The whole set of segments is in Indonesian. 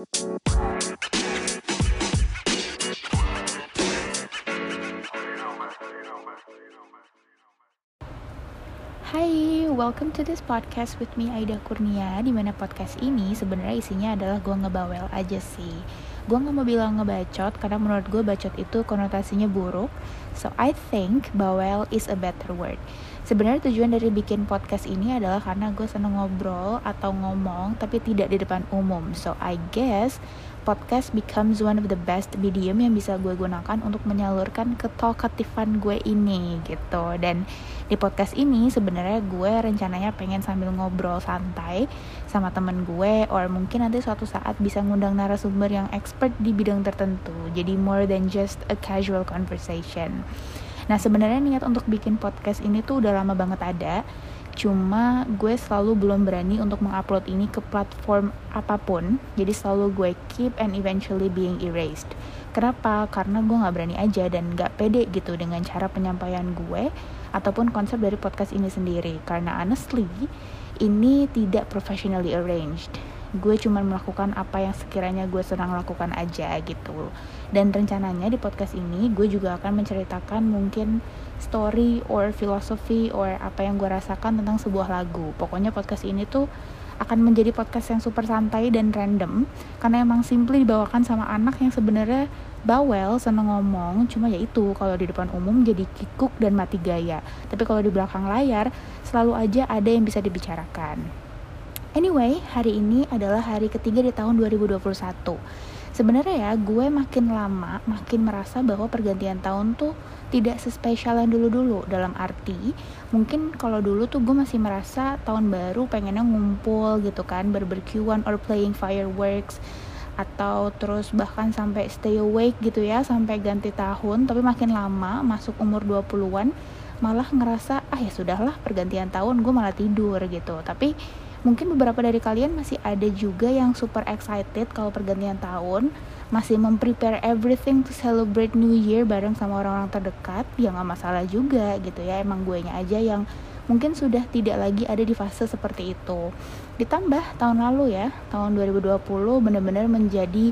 Hai, welcome to this podcast with me Aida Kurnia. Di mana podcast ini sebenarnya isinya adalah gue ngebawel aja sih Gue gak mau bilang ngebacot karena menurut gue bacot itu konotasinya buruk. So I think bawel is a better word. Sebenarnya tujuan dari bikin podcast ini adalah karena gue seneng ngobrol atau ngomong tapi tidak di depan umum. So I guess podcast becomes one of the best medium yang bisa gue gunakan untuk menyalurkan ketalkatifan gue ini gitu. Dan di podcast ini sebenarnya gue rencananya pengen sambil ngobrol santai sama temen gue or mungkin nanti suatu saat bisa ngundang narasumber yang expert di bidang tertentu. Jadi more than just a casual conversation. Nah sebenarnya niat untuk bikin podcast ini tuh udah lama banget ada cuma gue selalu belum berani untuk mengupload ini ke platform apa pun. Jadi selalu gue keep and eventually being erased. Kenapa? Karena gue nggak berani aja dan nggak pede gitu dengan cara penyampaian gue ataupun konsep dari podcast ini sendiri. Karena honestly ini tidak professionally arranged gue cuma melakukan apa yang sekiranya gue senang lakukan aja gitu. Dan rencananya di podcast ini gue juga akan menceritakan mungkin story or philosophy or apa yang gue rasakan tentang sebuah lagu. Pokoknya podcast ini tuh akan menjadi podcast yang super santai dan random karena emang simply dibawakan sama anak yang sebenarnya bawel seneng ngomong cuma ya itu kalau di depan umum jadi kikuk dan mati gaya. Tapi kalau di belakang layar selalu aja ada yang bisa dibicarakan Anyway, hari ini adalah hari ketiga di tahun 2021. Sebenarnya ya, gue makin lama makin merasa bahwa pergantian tahun tuh tidak sespesial yang dulu-dulu. Dalam arti mungkin kalau dulu tuh gue masih merasa tahun baru pengennya ngumpul gitu kan barbekyuan or playing fireworks atau terus bahkan sampai stay awake gitu ya sampai ganti tahun. Tapi makin lama masuk umur 20-an malah ngerasa ah ya sudahlah pergantian tahun gue malah tidur gitu. Tapi mungkin beberapa dari kalian masih ada juga yang super excited kalau pergantian tahun masih memprepare everything to celebrate New Year bareng sama orang-orang terdekat ya nggak masalah juga gitu ya emang gue nya aja yang mungkin sudah tidak lagi ada di fase seperti itu. Ditambah tahun lalu ya tahun 2020 benar-benar menjadi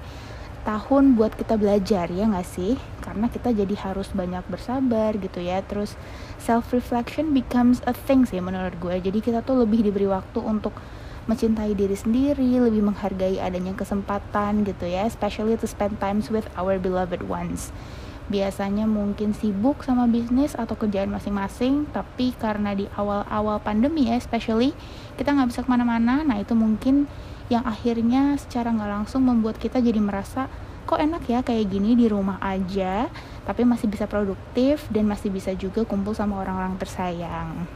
tahun buat kita belajar ya nggak sih? Karena kita jadi harus banyak bersabar gitu ya. Terus self reflection becomes a thing sih menurut gue. Jadi kita tuh lebih diberi waktu untuk mencintai diri sendiri lebih menghargai adanya kesempatan gitu ya. Especially to spend times with our beloved ones. Biasanya mungkin sibuk sama bisnis atau kerjaan masing-masing tapi karena di awal-awal pandemi ya especially kita nggak bisa ke mana-mana. Nah itu mungkin yang akhirnya secara nggak langsung membuat kita jadi merasa kok enak ya kayak gini di rumah aja tapi masih bisa produktif dan masih bisa juga kumpul sama orang-orang tersayang.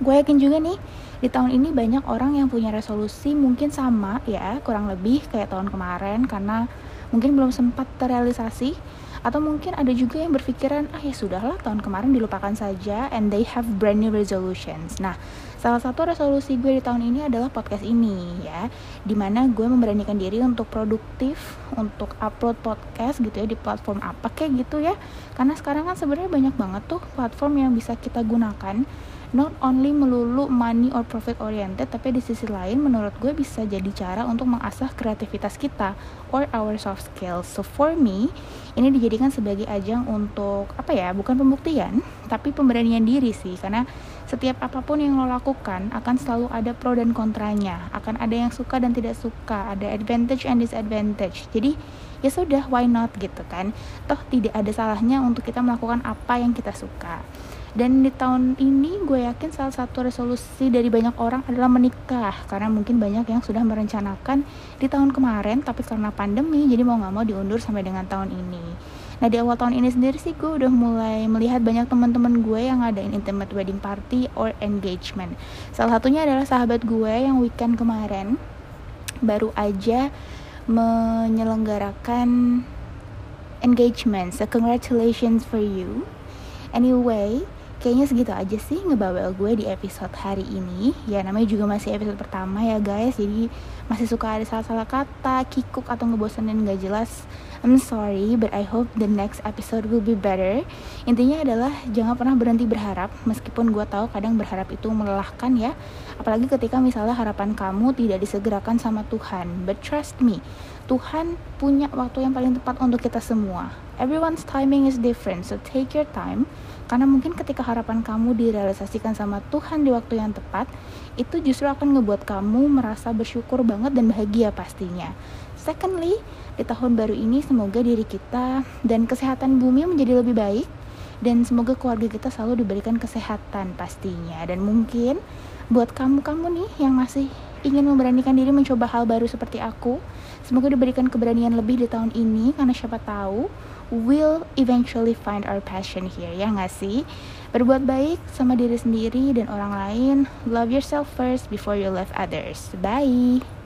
Gue yakin juga nih di tahun ini banyak orang yang punya resolusi mungkin sama ya kurang lebih kayak tahun kemarin karena mungkin belum sempat terrealisasi atau mungkin ada juga yang berpikiran ah ya sudahlah tahun kemarin dilupakan saja and they have brand new resolutions. Nah salah satu resolusi gue di tahun ini adalah podcast ini ya. Di mana gue memberanikan diri untuk produktif untuk upload podcast gitu ya di platform apa kayak gitu ya. Karena sekarang kan sebenarnya banyak banget tuh platform yang bisa kita gunakan not only melulu money or profit oriented tapi di sisi lain menurut gue bisa jadi cara untuk mengasah kreativitas kita or our soft skills. So for me ini dijadikan sebagai ajang untuk apa ya bukan pembuktian tapi pemberanian diri sih. Karena setiap apa pun yang lo lakukan akan selalu ada pro dan kontranya. Akan ada yang suka dan tidak suka ada advantage and disadvantage. Jadi ya sudah why not gitu kan? Toh tidak ada salahnya untuk kita melakukan apa yang kita suka dan di tahun ini gue yakin salah satu resolusi dari banyak orang adalah menikah. Karena mungkin banyak yang sudah merencanakan di tahun kemarin tapi karena pandemi jadi mau nggak mau diundur sampai dengan tahun ini. Nah di awal tahun ini sendiri sih gue udah mulai melihat banyak teman-teman gue yang ngadain intimate wedding party or engagement. Salah satunya adalah sahabat gue yang weekend kemarin baru aja menyelenggarakan engagement. So congratulations for you. Anyway kayaknya segitu aja sih ngebawel gue di episode hari ini. Ya namanya juga masih episode pertama ya guys. Jadi masih suka ada salah-salah kata, kikuk atau ngebosanin gak jelas, I'm sorry, but I hope the next episode will be better. Intinya adalah jangan pernah berhenti berharap, meskipun gue tahu kadang berharap itu melelahkan ya. Apalagi ketika misalnya harapan kamu tidak disegerakan sama Tuhan. But trust me, Tuhan punya waktu yang paling tepat untuk kita semua. Everyone's timing is different, so take your time. Karena mungkin ketika harapan kamu direalisasikan sama Tuhan di waktu yang tepat, itu justru akan ngebuat kamu merasa bersyukur banget dan bahagia pastinya. Secondly, di tahun baru ini semoga diri kita dan kesehatan bumi menjadi lebih baik dan semoga keluarga kita selalu diberikan kesehatan pastinya. Dan mungkin buat kamu-kamu nih yang masih ingin memberanikan diri mencoba hal baru seperti aku semoga diberikan keberanian lebih di tahun ini karena siapa tahu will eventually find our passion here ya nggak sih? Berbuat baik sama diri sendiri dan orang lain. Love yourself first before you love others. Bye